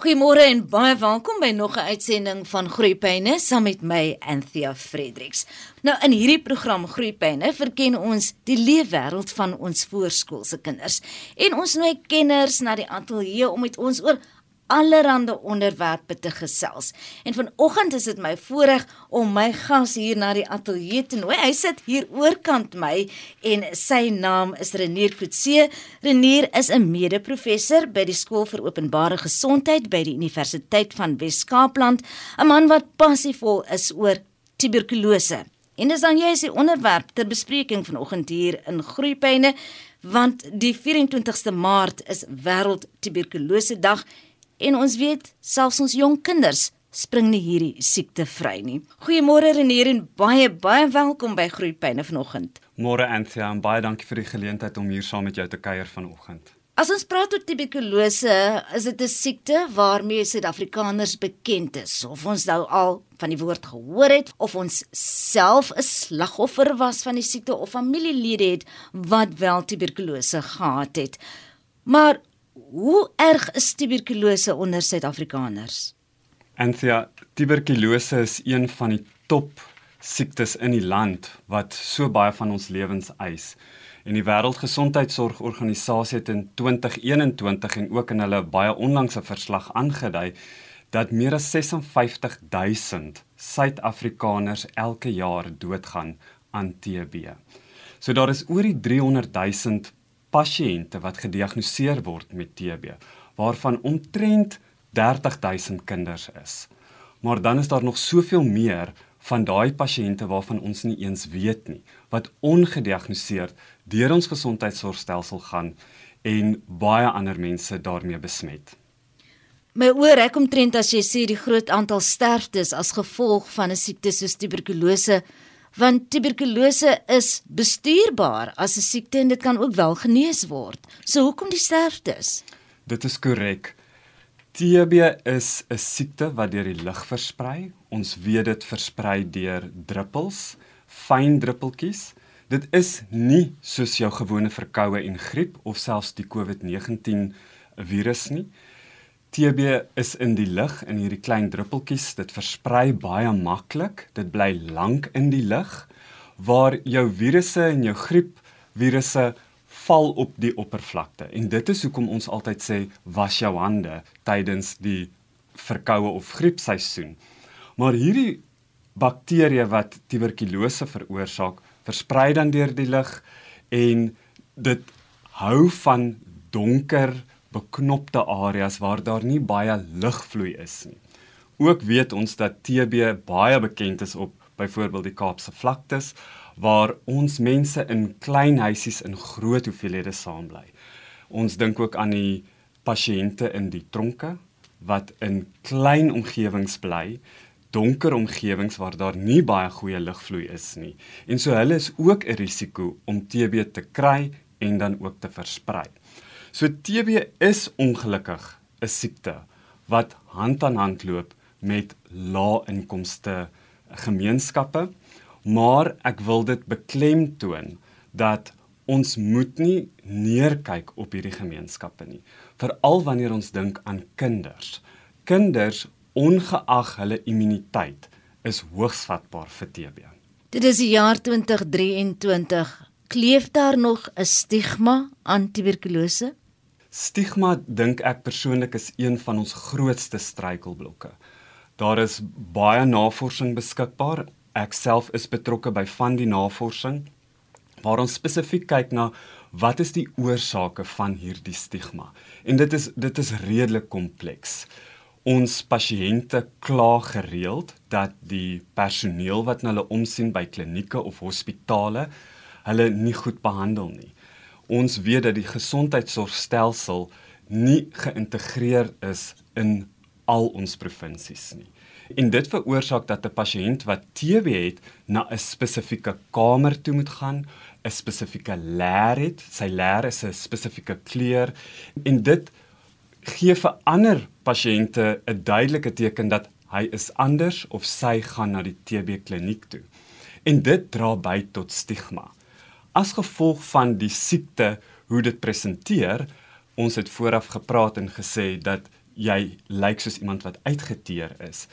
Goeiemôre en baie welkom by nog 'n uitsending van Groeipyne saam met my Anthea Fredericks. Nou in hierdie program Groeipyne verken ons die leefwêreld van ons voorskoolse kinders en ons nooi kenners na die ateljee om met ons oor allerlei onderwerpe te gesels. En vanoggend is dit my voorreg om my gas hier na die ateljee te nooi. Hy sit hier oorkant my en sy naam is Renier Kutse. Renier is 'n mede-professor by die Skool vir Openbare Gesondheid by die Universiteit van Wes-Kaapland, 'n man wat passievol is oor tuberkulose. En dis dan jy is die onderwerp ter bespreking vanoggend hier in Groeipyne want die 24ste Maart is wêreld tuberkulose dag En ons weet selfs ons jong kinders spring nie hierdie siekte vry nie. Goeiemôre Renier en baie baie welkom by Groeipyne vanoggend. Môre Anthea en baie dankie vir die geleentheid om hier saam met jou te kuier vanoggend. As ons praat oor tuberkulose, is dit 'n siekte waarmee Suid-Afrikaners bekend is. Of ons nou al van die woord gehoor het of ons self 'n slagoffer was van die siekte of familielede het wat wel tuberkulose gehad het. Maar Hoe erg is tuberkulose onder Suid-Afrikaners? Anthea, tuberkulose is een van die top siektes in die land wat so baie van ons lewens eis. En die Wêreldgesondheidsorganisasie het in 2021 en ook in hulle baie onlangse verslag aangedui dat meer as 56000 Suid-Afrikaners elke jaar doodgaan aan TB. So daar is oor die 300 000 pasiënte wat gediagnoseer word met TB, waarvan omtrent 30000 kinders is. Maar dan is daar nog soveel meer van daai pasiënte waarvan ons nie eens weet nie, wat ongediagnoseerd deur ons gesondheidsorgstelsel gaan en baie ander mense daarmee besmet. My oor ek omtrent as jy sê die groot aantal sterftes as gevolg van 'n siekte soos tuberkulose want tuberkulose is bestuurbaar as 'n siekte en dit kan ook wel genees word. So hoekom die sterftes? Dit is korrek. TB is 'n siekte wat deur die lug versprei. Ons weet dit versprei deur druppels, fyn druppeltjies. Dit is nie soos jou gewone verkoue en griep of selfs die COVID-19 virus nie. TB is in die lug in hierdie klein druppeltjies. Dit versprei baie maklik. Dit bly lank in die lug waar jou virusse en jou griep virusse val op die oppervlakte. En dit is hoekom ons altyd sê was jou hande tydens die verkoue of griepseisoen. Maar hierdie bakterieë wat tuberkulose veroorsaak, versprei dan deur die lug en dit hou van donker beknopte areas waar daar nie baie lugvloei is nie. Ook weet ons dat TB baie bekend is op byvoorbeeld die Kaapse vlaktes waar ons mense in klein huisies in groot hoeveelhede saam bly. Ons dink ook aan die pasiënte in die tronke wat in klein omgewings bly, donker omgewings waar daar nie baie goeie lugvloei is nie. En so hulle is ook 'n risiko om TB te kry en dan ook te versprei. So TB is ongelukkig 'n siekte wat hand aan hand loop met lae inkomste gemeenskappe, maar ek wil dit beklemtoon dat ons moet nie neerkyk op hierdie gemeenskappe nie, veral wanneer ons dink aan kinders. Kinders ongeag hulle immuniteit is hoogs vatbaar vir TB. Dit is die jaar 2023. Kleef daar nog 'n stigma aan tuberkulose? Stigma dink ek persoonlik is een van ons grootste struikelblokke. Daar is baie navorsing beskikbaar. Ek self is betrokke by van die navorsing waar ons spesifiek kyk na wat is die oorsake van hierdie stigma. En dit is dit is redelik kompleks. Ons pasiënte kla gereeld dat die personeel wat hulle omsien by klinieke of hospitale hulle nie goed behandel nie ons weet dat die gesondheidsorgstelsel nie geïntegreer is in al ons provinsies nie. En dit veroorsaak dat 'n pasiënt wat TB het na 'n spesifieke kamer toe moet gaan, 'n spesifieke leer het, sy leer is 'n spesifieke kleur en dit gee vir ander pasiënte 'n duidelike teken dat hy is anders of sy gaan na die TB kliniek toe. En dit dra by tot stigma as gevolg van die siekte hoe dit presenteer ons het vooraf gepraat en gesê dat jy lyk soos iemand wat uitgeteer is.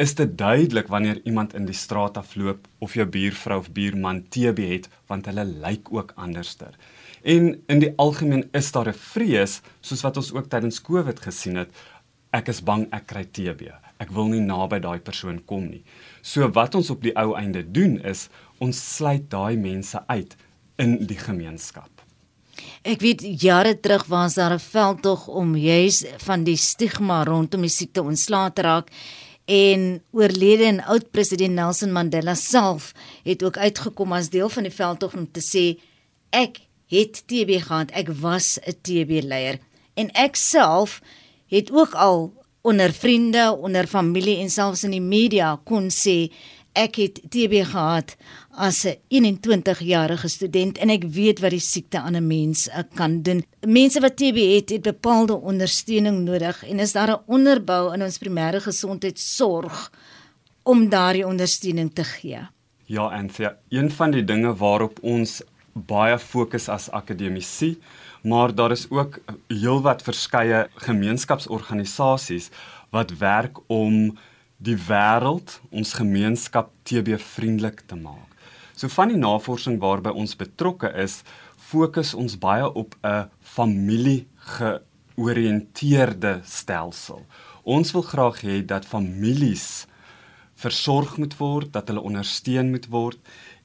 Is dit duidelik wanneer iemand in die straat afloop of jou buurvrou of buurman TB het want hulle lyk ook anderster. En in die algemeen is daar 'n vrees soos wat ons ook tydens Covid gesien het. Ek is bang ek kry TB. Ek wil nie naby daai persoon kom nie. So wat ons op die ou einde doen is ons sluit daai mense uit in die gemeenskap. Ek weet jare terug was daar 'n veldtog om juis van die stigma rondom die siekte ontslae te raak en oorlede en oud president Nelson Mandela self het ook uitgekom as deel van die veldtog om te sê ek het TB gehad, ek was 'n TB leier en ek self het ook al onder vriende, onder familie en selfs in die media kon sê ek het TB gehad as 'n 21-jarige student en ek weet wat die siekte aan 'n mens eh, kan doen. Mense wat TB het, het bepaalde ondersteuning nodig en is daar 'n onderbou in ons primêre gesondheidsorg om daardie ondersteuning te gee? Ja, Anthea, een van die dinge waarop ons baie fokus as akademici, maar daar is ook heelwat verskeie gemeenskapsorganisasies wat werk om die wêreld, ons gemeenskap TB vriendelik te maak. So van die navorsing waarby ons betrokke is, fokus ons baie op 'n familie georiënteerde stelsel. Ons wil graag hê dat families versorg moet word, dat hulle ondersteun moet word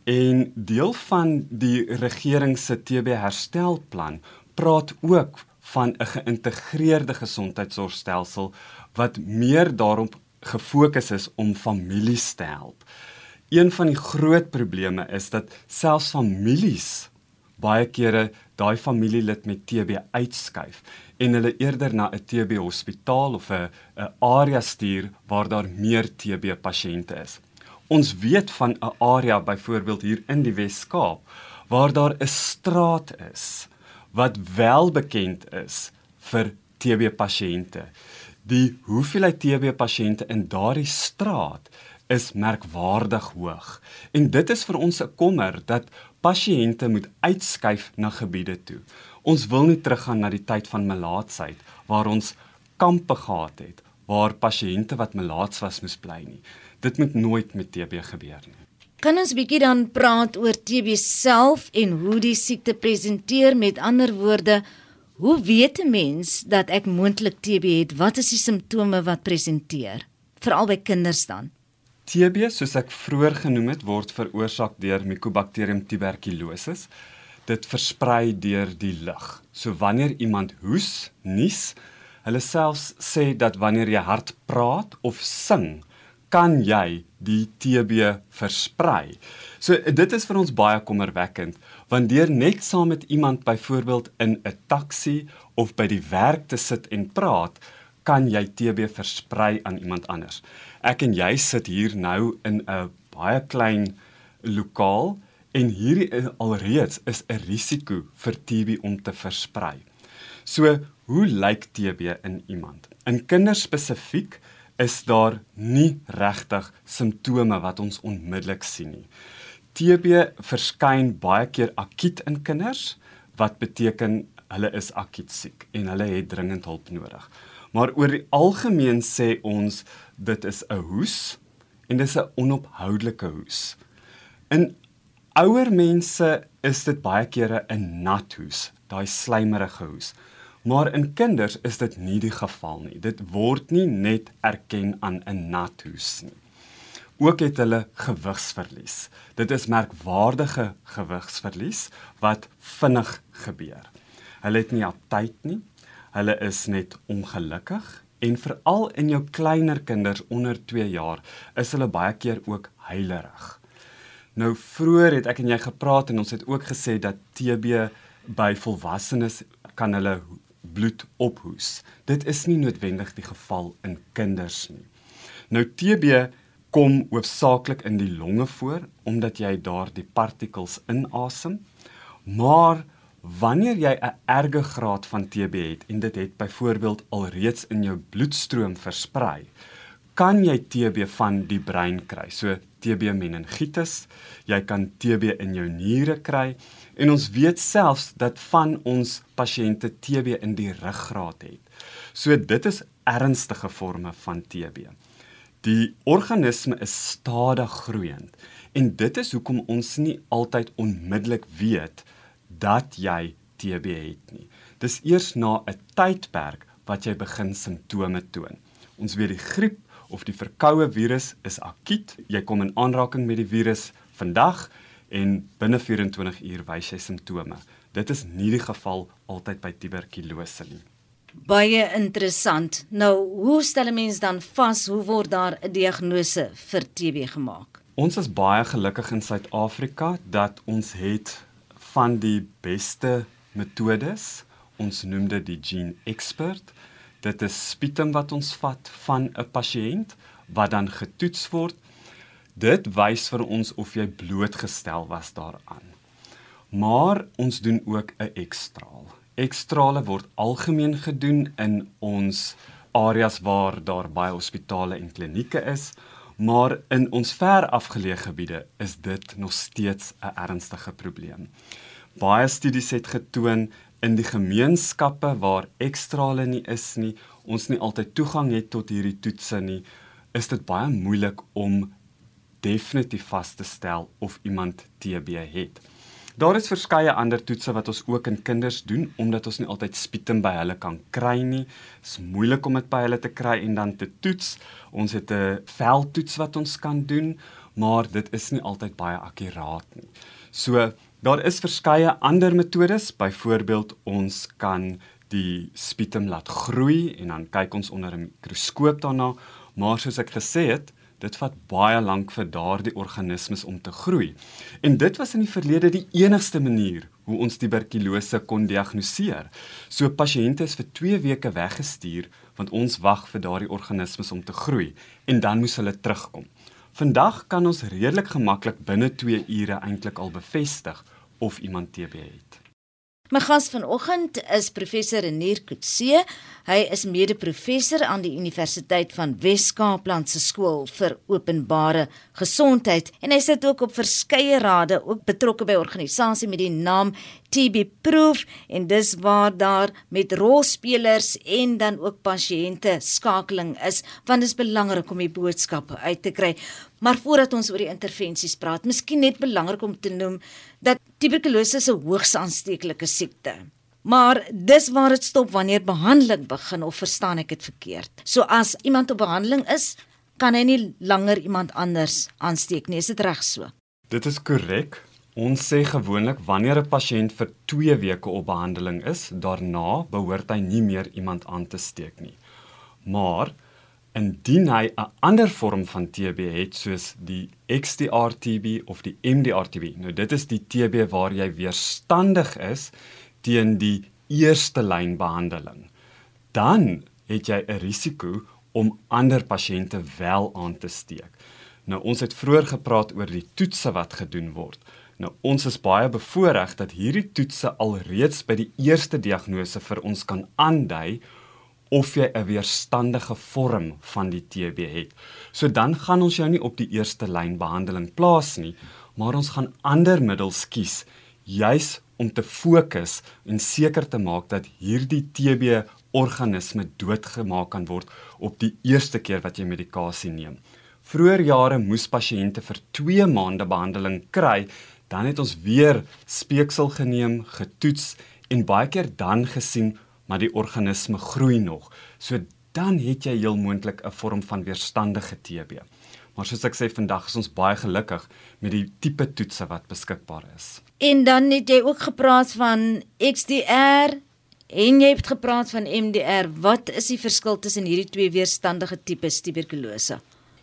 en deel van die regering se TB herstelplan praat ook van 'n geïntegreerde gesondheidsorgstelsel wat meer daarop gefokus is om families te help. Een van die groot probleme is dat selfs families baie kere daai familielid met TB uitskuif en hulle eerder na 'n TB hospitaal of 'n 'n area stuur waar daar meer TB pasiënte is. Ons weet van 'n area byvoorbeeld hier in die Wes-Kaap waar daar 'n straat is wat wel bekend is vir TB pasiënte die hoeveelheid TB pasiënte in daardie straat is merkwaardig hoog. En dit is vir ons 'n kommer dat pasiënte moet uitskuif na gebiede toe. Ons wil nie teruggaan na die tyd van melaatsheid waar ons kampe gehad het waar pasiënte wat melaats was moes bly nie. Dit moet nooit met TB gebeur nie. Kan ons bietjie dan praat oor TB self en hoe die siekte presenteer met ander woorde Hoe weet 'n mens dat ek moontlik TB het? Wat is die simptome wat presenteer? Veral by kinders dan. TB, soos ek vroeër genoem het, word veroorsaak deur Mycobacterium tuberculosis. Dit versprei deur die lug. So wanneer iemand hoes, nies, hulle selfs sê dat wanneer jy hard praat of sing, kan jy die TB versprei. So dit is vir ons baie kommerwekkend want deur net saam met iemand byvoorbeeld in 'n taxi of by die werk te sit en praat, kan jy TB versprei aan iemand anders. Ek en jy sit hier nou in 'n baie klein lokaal en hierdie alreeds is 'n risiko vir TB om te versprei. So, hoe lyk TB in iemand? In kinders spesifiek is daar nie regtig simptome wat ons onmiddellik sien nie. TB verskyn baie keer akut in kinders wat beteken hulle is akut siek en hulle het dringend hulp nodig. Maar oor die algemeen sê ons dit is 'n hoes en dis 'n onophoudelike hoes. In ouer mense is dit baie kere 'n nat hoes, daai slijmerige hoes. Maar in kinders is dit nie die geval nie. Dit word nie net erken aan 'n nat hoes nie. Ook het hulle gewigsverlies. Dit is merkwaardige gewigsverlies wat vinnig gebeur. Hulle het nie aptyt nie. Hulle is net ongelukkig en veral in jou kleiner kinders onder 2 jaar is hulle baie keer ook huilerig. Nou vroeër het ek en jy gepraat en ons het ook gesê dat TB by volwassenes kan hulle bloed ophoes. Dit is nie noodwendig die geval in kinders nie. Nou TB kom hoofsaaklik in die longe voor omdat jy daar die partikels inasem. Maar wanneer jy 'n erge graad van TB het en dit het byvoorbeeld alreeds in jou bloedstroom versprei, kan jy TB van die brein kry. So TB meningitis, jy kan TB in jou niere kry en ons weet selfs dat van ons pasiënte TB in die ruggraat het. So dit is ernstige forme van TB. Die organisme is stadig groeiend en dit is hoekom ons nie altyd onmiddellik weet dat jy TB het nie. Dis eers na 'n tydperk wat jy begin simptome toon. Ons weet die griep of die verkoue virus is akuut. Jy kom in aanraking met die virus vandag en binne 24 uur wys jy simptome. Dit is nie die geval altyd by tuberkulose nie. Baie interessant. Nou, hoe stel 'n mens dan vas hoe word daar 'n diagnose vir TB gemaak? Ons is baie gelukkig in Suid-Afrika dat ons het van die beste metodes. Ons noem dit die gene expert. Dit is sputum wat ons vat van 'n pasiënt wat dan getoets word. Dit wys vir ons of jy blootgestel was daaraan. Maar ons doen ook 'n ekstraal. Ekstrale word algemeen gedoen in ons areas waar daar baie hospitale en klinieke is, maar in ons ver afgeleë gebiede is dit nog steeds 'n ernstige probleem. Baie studies het getoon in die gemeenskappe waar ekstrale nie is nie, ons nie altyd toegang het tot hierdie toetse nie, is dit baie moeilik om definitief vas te stel of iemand TB het. Daar is verskeie ander toetse wat ons ook in kinders doen omdat ons nie altyd sputum by hulle kan kry nie. Dit is moeilik om dit by hulle te kry en dan te toets. Ons het 'n veldtoets wat ons kan doen, maar dit is nie altyd baie akkuraat nie. So daar is verskeie ander metodes, byvoorbeeld ons kan die sputum laat groei en dan kyk ons onder 'n mikroskoop daarna, maar soos ek gesê het, dit vat baie lank vir daardie organismes om te groei. En dit was in die verlede die enigste manier hoe ons tuberkulose kon diagnoseer. So pasiënte is vir 2 weke weggestuur want ons wag vir daardie organismes om te groei en dan moes hulle terugkom. Vandag kan ons redelik gemaklik binne 2 ure eintlik al bevestig of iemand TB het. My gas vanoggend is professor Renier Kutse. Hy is mede-professor aan die Universiteit van Wes-Kaapland se skool vir openbare gesondheid en hy sit ook op verskeie rade, ook betrokke by organisasie met die naam TB Proof en dis waar daar met rolspelers en dan ook pasiënte skakeling is, want dit is belangrik om die boodskappe uit te kry. Maar voordat ons oor die intervensies praat, miskien net belangrik om te noem dat tuberkulose 'n hoogs aansteeklike siekte. Maar dis waar dit stop wanneer behandeling begin of verstaan ek dit verkeerd? So as iemand op behandeling is, kan hy nie langer iemand anders aansteek nie. Is dit reg so? Dit is korrek. Ons sê gewoonlik wanneer 'n pasiënt vir 2 weke op behandeling is, daarna behoort hy nie meer iemand aan te steek nie. Maar indien hy 'n ander vorm van TB het soos die XDR TB of die MDR TB. Nou dit is die TB waar jy weerstandig is teen die eerste lyn behandeling. Dan het jy 'n risiko om ander pasiënte wel aan te steek. Nou ons het vroeër gepraat oor die toetse wat gedoen word. Nou ons is baie bevoordeel dat hierdie toetse alreeds by die eerste diagnose vir ons kan aandui of jy 'n weerstandige vorm van die TB het. So dan gaan ons jou nie op die eerste lyn behandeling plaas nie, maar ons gaan ander middels kies juis om te fokus en seker te maak dat hierdie TB organisme doodgemaak kan word op die eerste keer wat jy medikasie neem. Vroeger jare moes pasiënte vir 2 maande behandeling kry, dan het ons weer speeksel geneem, getoets en baie keer dan gesien maar die organisme groei nog. So dan het jy heel moontlik 'n vorm van weerstandige TB. Maar soos ek sê vandag is ons baie gelukkig met die tipe toetse wat beskikbaar is. En dan het jy ook gepraat van XDR en jy het gepraat van MDR. Wat is die verskil tussen hierdie twee weerstandige tipes tuberkulose?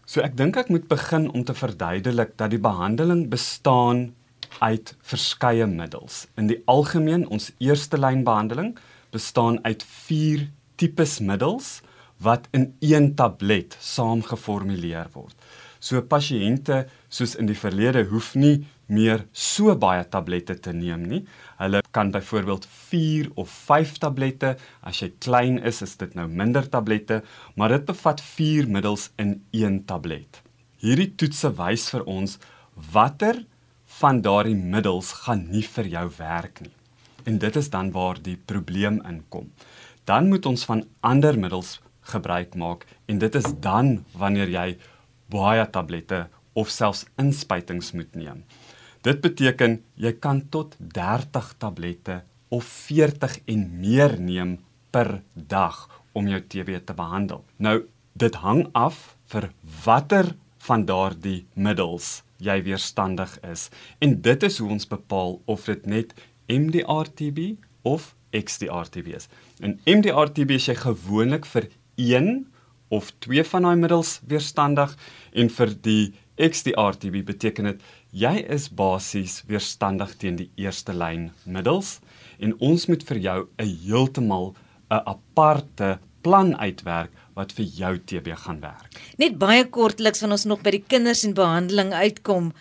So ek dink ek moet begin om te verduidelik dat die behandeling bestaan uit verskeie middels. In die algemeen ons eerste lyn behandeling bestaan uit 4 tipes middels wat in een tablet saamgeformuleer word. So pasiënte soos in die verlede hoef nie meer so baie tablette te neem nie. Hulle kan byvoorbeeld 4 of 5 tablette, as jy klein is, is dit nou minder tablette, maar dit bevat 4 middels in een tablet. Hierdie toetse wys vir ons watter van daardie middels gaan nie vir jou werk nie. En dit is dan waar die probleem inkom. Dan moet ons van ander middels gebruik maak en dit is dan wanneer jy baie tablette of selfs inspuitings moet neem. Dit beteken jy kan tot 30 tablette of 40 en meer neem per dag om jou TB te behandel. Nou, dit hang af vir watter van daardie middels jy weerstandig is en dit is hoe ons bepaal of dit net MDR-TB of XDR-TB is. In MDR-TB is jy gewoonlik vir 1 of 2 van daai middels weerstandig en vir die XDR-TB beteken dit jy is basies weerstandig teen die eerste lyn middels en ons moet vir jou 'n heeltemal 'n aparte plan uitwerk wat vir jou TB gaan werk. Net baie kortliks van ons nog by die kinders en behandeling uitkom.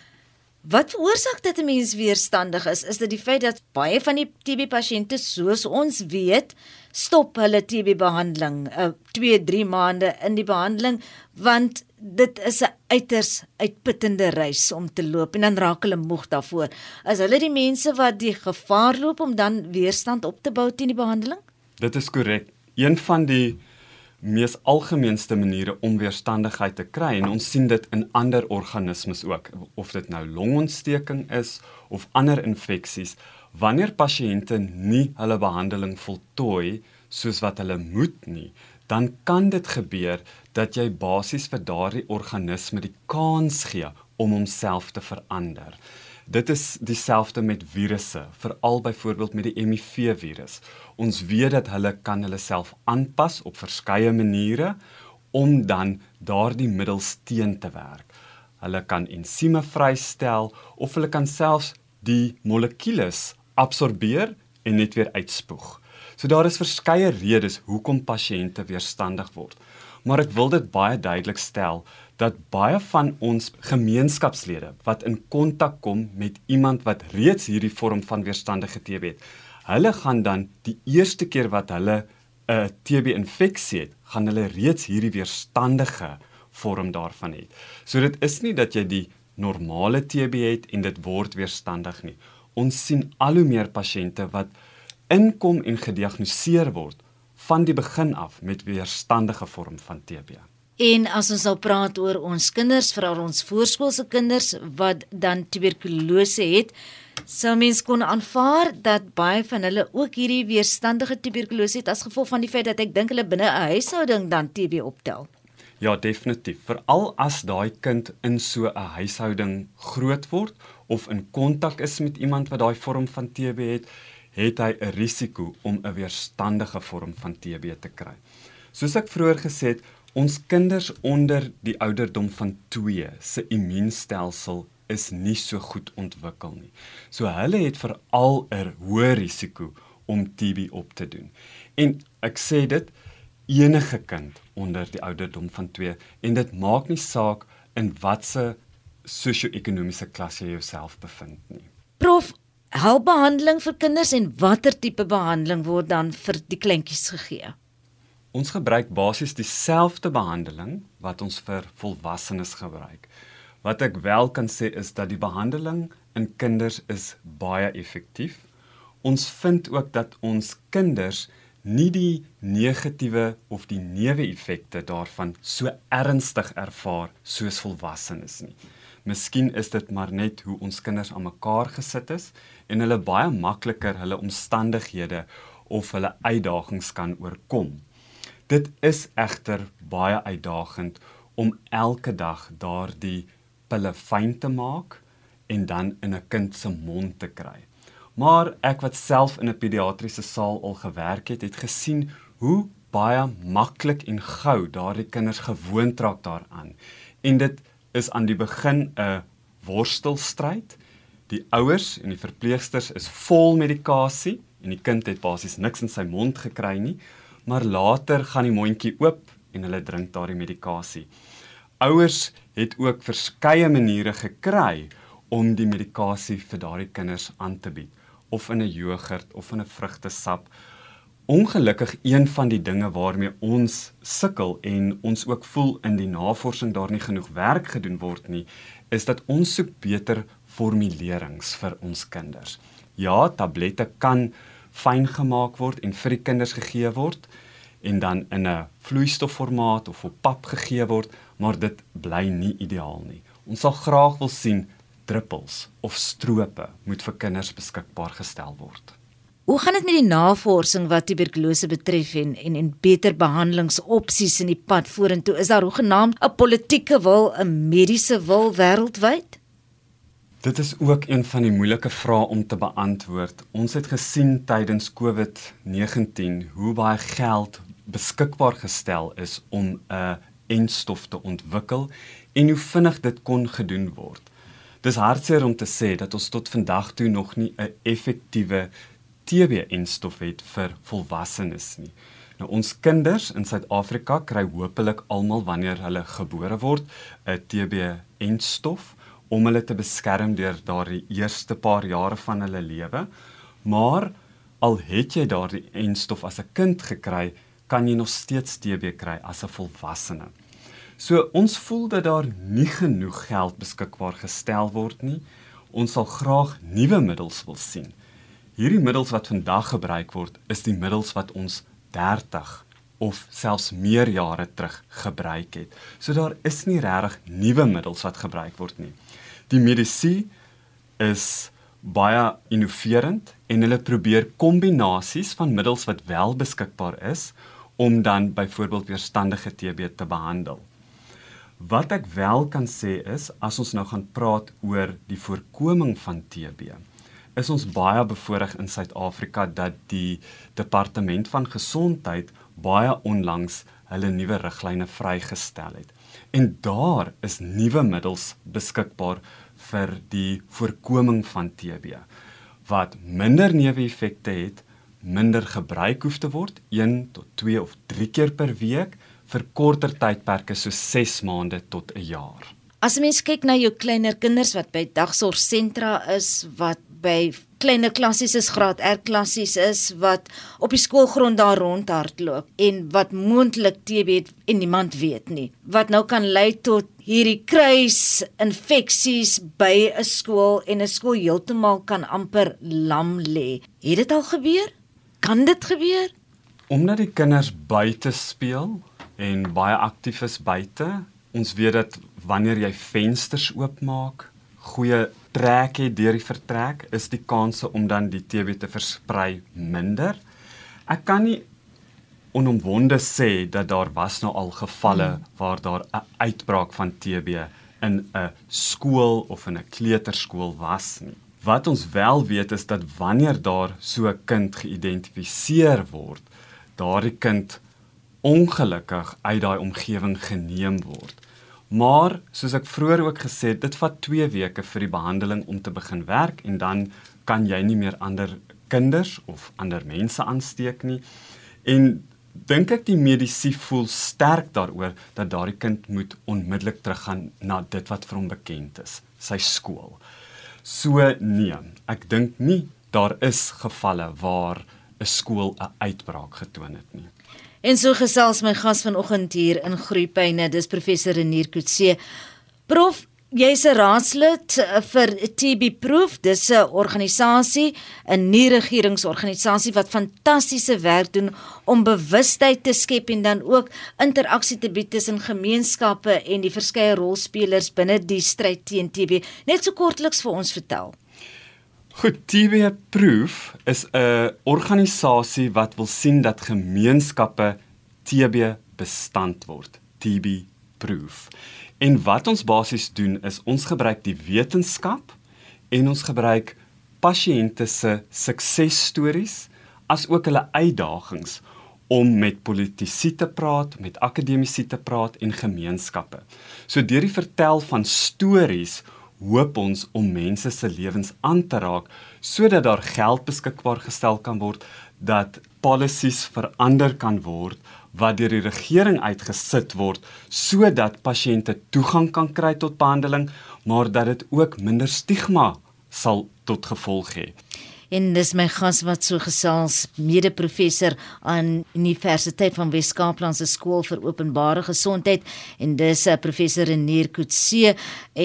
Wat veroorsaak dat 'n mens weerstandig is? Is dit die feit dat baie van die TB pasiënte soos ons weet, stop hulle TB behandeling 2, uh, 3 maande in die behandeling want dit is 'n uiters uitputtende reis om te loop en dan raak hulle moeg daarvoor. Is hulle die mense wat die gevaar loop om dan weerstand op te bou teen die behandeling? Dit is korrek. Een van die mees algemeenste maniere om weerstandigheid te kry en ons sien dit in ander organismes ook of dit nou longontsteking is of ander infeksies wanneer pasiënte nie hulle behandeling voltooi soos wat hulle moet nie dan kan dit gebeur dat jy basies vir daardie organisme die kans gee om homself te verander. Dit is dieselfde met virusse, veral byvoorbeeld met die HIV virus. Ons weet dat hulle kan hulle self aanpas op verskeie maniere om dan daardie middels teen te werk. Hulle kan ensieme vrystel of hulle kan selfs die molekules absorbeer en net weer uitspoeg. So daar is verskeie redes hoekom pasiënte weerstandig word. Maar ek wil dit baie duidelik stel dat baie van ons gemeenskapslede wat in kontak kom met iemand wat reeds hierdie vorm van weerstandige TB het, hulle gaan dan die eerste keer wat hulle 'n TB-infeksie het, gaan hulle reeds hierdie weerstandige vorm daarvan hê. So dit is nie dat jy die normale TB het en dit word weerstandig nie. Ons sien al hoe meer pasiënte wat inkom en gediagnoseer word van die begin af met weerstandige vorm van TB. En as ons nou praat oor ons kinders, veral ons voorskoolse kinders wat dan tuberkulose het, sou mens kon aanvaar dat baie van hulle ook hierdie weerstandige tuberkulose het as gevolg van die feit dat ek dink hulle binne 'n huishouding dan TB optel. Ja, definitief. Veral as daai kind in so 'n huishouding groot word of in kontak is met iemand wat daai vorm van TB het, het hy 'n risiko om 'n weerstandige vorm van TB te kry. Soos ek vroeër gesê het, Ons kinders onder die ouderdom van 2 se immuunstelsel is nie so goed ontwikkel nie. So hulle het veral 'n hoë risiko om TB op te doen. En ek sê dit enige kind onder die ouderdom van 2 en dit maak nie saak in watter sosio-ekonomiese klas jy jouself bevind nie. Prof, hulpbehandeling vir kinders en watter tipe behandeling word dan vir die kleintjies gegee? Ons gebruik basies dieselfde behandeling wat ons vir volwassenes gebruik. Wat ek wel kan sê is dat die behandeling in kinders is baie effektief. Ons vind ook dat ons kinders nie die negatiewe of die neeweffekte daarvan so ernstig ervaar soos volwassenes nie. Miskien is dit maar net hoe ons kinders aan mekaar gesit is en hulle baie makliker hulle omstandighede of hulle uitdagings kan oorkom. Dit is egter baie uitdagend om elke dag daardie pille fyn te maak en dan in 'n kind se mond te kry. Maar ek wat self in 'n pediatriese saal al gewerk het, het gesien hoe baie maklik en gou daardie kinders gewoond raak daaraan. En dit is aan die begin 'n worstelstryd. Die ouers en die verpleegsters is vol medikasie en die kind het basies niks in sy mond gekry nie maar later gaan die mondjie oop en hulle drink daardie medikasie. Ouers het ook verskeie maniere gekry om die medikasie vir daardie kinders aan te bied of in 'n jogurt of in 'n vrugtesap. Ongelukkig een van die dinge waarmee ons sukkel en ons ook voel in die navorsing daar nie genoeg werk gedoen word nie, is dat ons soek beter formulerings vir ons kinders. Ja, tablette kan fyn gemaak word en vir die kinders gegee word en dan in 'n vloeistofformaat of op pap gegee word, maar dit bly nie ideaal nie. Ons sal graag wil sien druppels of strope moet vir kinders beskikbaar gestel word. Hoe gaan dit met die navorsing wat tuberkulose betref en en en beter behandelingsopsies in die pad vorentoe? Is daar hoegenaamd 'n politieke wil, 'n mediese wil wêreldwyd? Dit is ook een van die moeilike vrae om te beantwoord. Ons het gesien tydens COVID-19 hoe baie geld beskikbaar gestel is om 'n enstof te ontwikkel en hoe vinnig dit kon gedoen word. Dis hartseer om te sê dat ons tot vandag toe nog nie 'n effektiewe TB-enstof het vir volwassenes nie. Nou ons kinders in Suid-Afrika kry hopelik almal wanneer hulle gebore word 'n TB-enstof om hulle te beskerm deur daardie eerste paar jare van hulle lewe. Maar al het jy daardie enstof as 'n kind gekry, kan jy nog steeds TB kry as 'n volwassene. So ons voel dat daar nie genoeg geld beskikbaar gestel word nie. Ons sal graag nuwe middels wil sien. Hierdie middels wat vandag gebruik word, is die middels wat ons 30 of selfs meer jare terug gebruik het. So daar is nie regtig nuwe middels wat gebruik word nie. Die medisy is baie innoverend en hulle probeer kombinasies van middels wat wel beskikbaar is om dan byvoorbeeld weerstandige TB te behandel. Wat ek wel kan sê is as ons nou gaan praat oor die voorkoming van TB, is ons baie bevoorreg in Suid-Afrika dat die departement van gesondheid baie onlangs hulle nuwe riglyne vrygestel het. En daar is nuwe middels beskikbaar vir die voorkoming van TB wat minder neeweffekte het minder gebruik hoef te word 1 tot 2 of 3 keer per week vir korter tydperke so 6 maande tot 'n jaar. As 'n mens kyk na jou kleiner kinders wat by dagsorgsentra is, wat by kleiner klassies is, graad R klassies is wat op die skoolgrond daar rondhardloop en wat moontlik TB het en niemand weet nie. Wat nou kan lei tot hierdie kruis infeksies by 'n skool en 'n skool heeltemal kan amper lam lê. Het dit al gebeur? Kan dit gebeur? Omdat die kinders buite speel en baie aktief is buite, ons weet dat wanneer jy vensters oopmaak, goeie trek het deur die vertrek, is die kanse om dan die TB te versprei minder. Ek kan nie onomwonde sê dat daar was nou al gevalle hmm. waar daar 'n uitbraak van TB in 'n skool of in 'n kleuterskool was nie. Wat ons wel weet is dat wanneer daar so 'n kind geïdentifiseer word, daardie kind ongelukkig uit daai omgewing geneem word. Maar soos ek vroeër ook gesê het, dit vat 2 weke vir die behandeling om te begin werk en dan kan jy nie meer ander kinders of ander mense aansteek nie. En dink ek die medisy voel sterk daaroor dat daardie kind moet onmiddellik teruggaan na dit wat vir hom bekend is, sy skool. So nee, ek dink nie daar is gevalle waar 'n skool 'n uitbraak getoon het nie. En so gesels my gas vanoggend hier in Groepyne, dis professor Renier Kutse. Prof, jy's 'n raadslid eh, vir TB Proof. Dis 'n organisasie, 'n nie-regeringsorganisasie wat fantastiese werk doen om bewustheid te skep en dan ook interaksie te bied tussen gemeenskappe en die verskeie rolspelers binne die stryd teen TB. Net so kortliks vir ons vertel. Goed, TB Proof is 'n organisasie wat wil sien dat gemeenskappe TB bestand word. TB Proof. En wat ons basies doen is ons gebruik die wetenskap en ons gebruik pasiënte se suksesstories as ook hulle uitdagings om met politici te praat, met akademici te praat en gemeenskappe. So deur die vertel van stories hoop ons om mense se lewens aan te raak sodat daar geld beskikbaar gestel kan word dat policies verander kan word wat deur die regering uitgesit word sodat pasiënte toegang kan kry tot behandeling, maar dat dit ook minder stigma sal tot gevolg hê. En dis my gas wat so gesels mede-professor aan Universiteit van Wes-Kaapland se skool vir openbare gesondheid en dis uh, professor Renier Kutse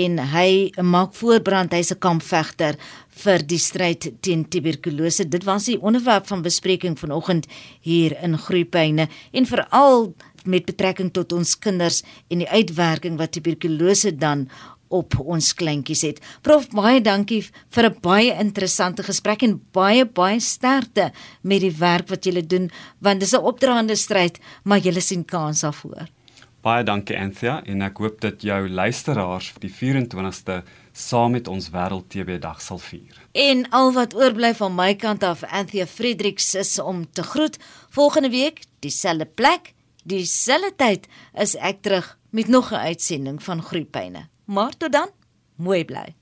en hy maak voorbrand hy's 'n kampvegter vir die stryd teen tuberkulose. Dit was die onderwerp van bespreking vanoggend hier in Groepyne en veral met betrekking tot ons kinders en die uitwerking wat tuberkulose dan op ons kleintjies het. Prof baie dankie vir 'n baie interessante gesprek en baie baie sterkte met die werk wat julle doen want dis 'n opdraande stryd, maar julle sien kans daarvoor. Baie dankie Anthea en ek hoop dat jou luisteraars vir die 24ste saam met ons wêreld TB dag sal vier. En al wat oorbly van my kant af Anthea Fredericks is om te groet. Volgende week dieselfde plek, dieselfde tyd is ek terug met nog 'n uitsending van Groepyne. Maar tot dan, mooi bly.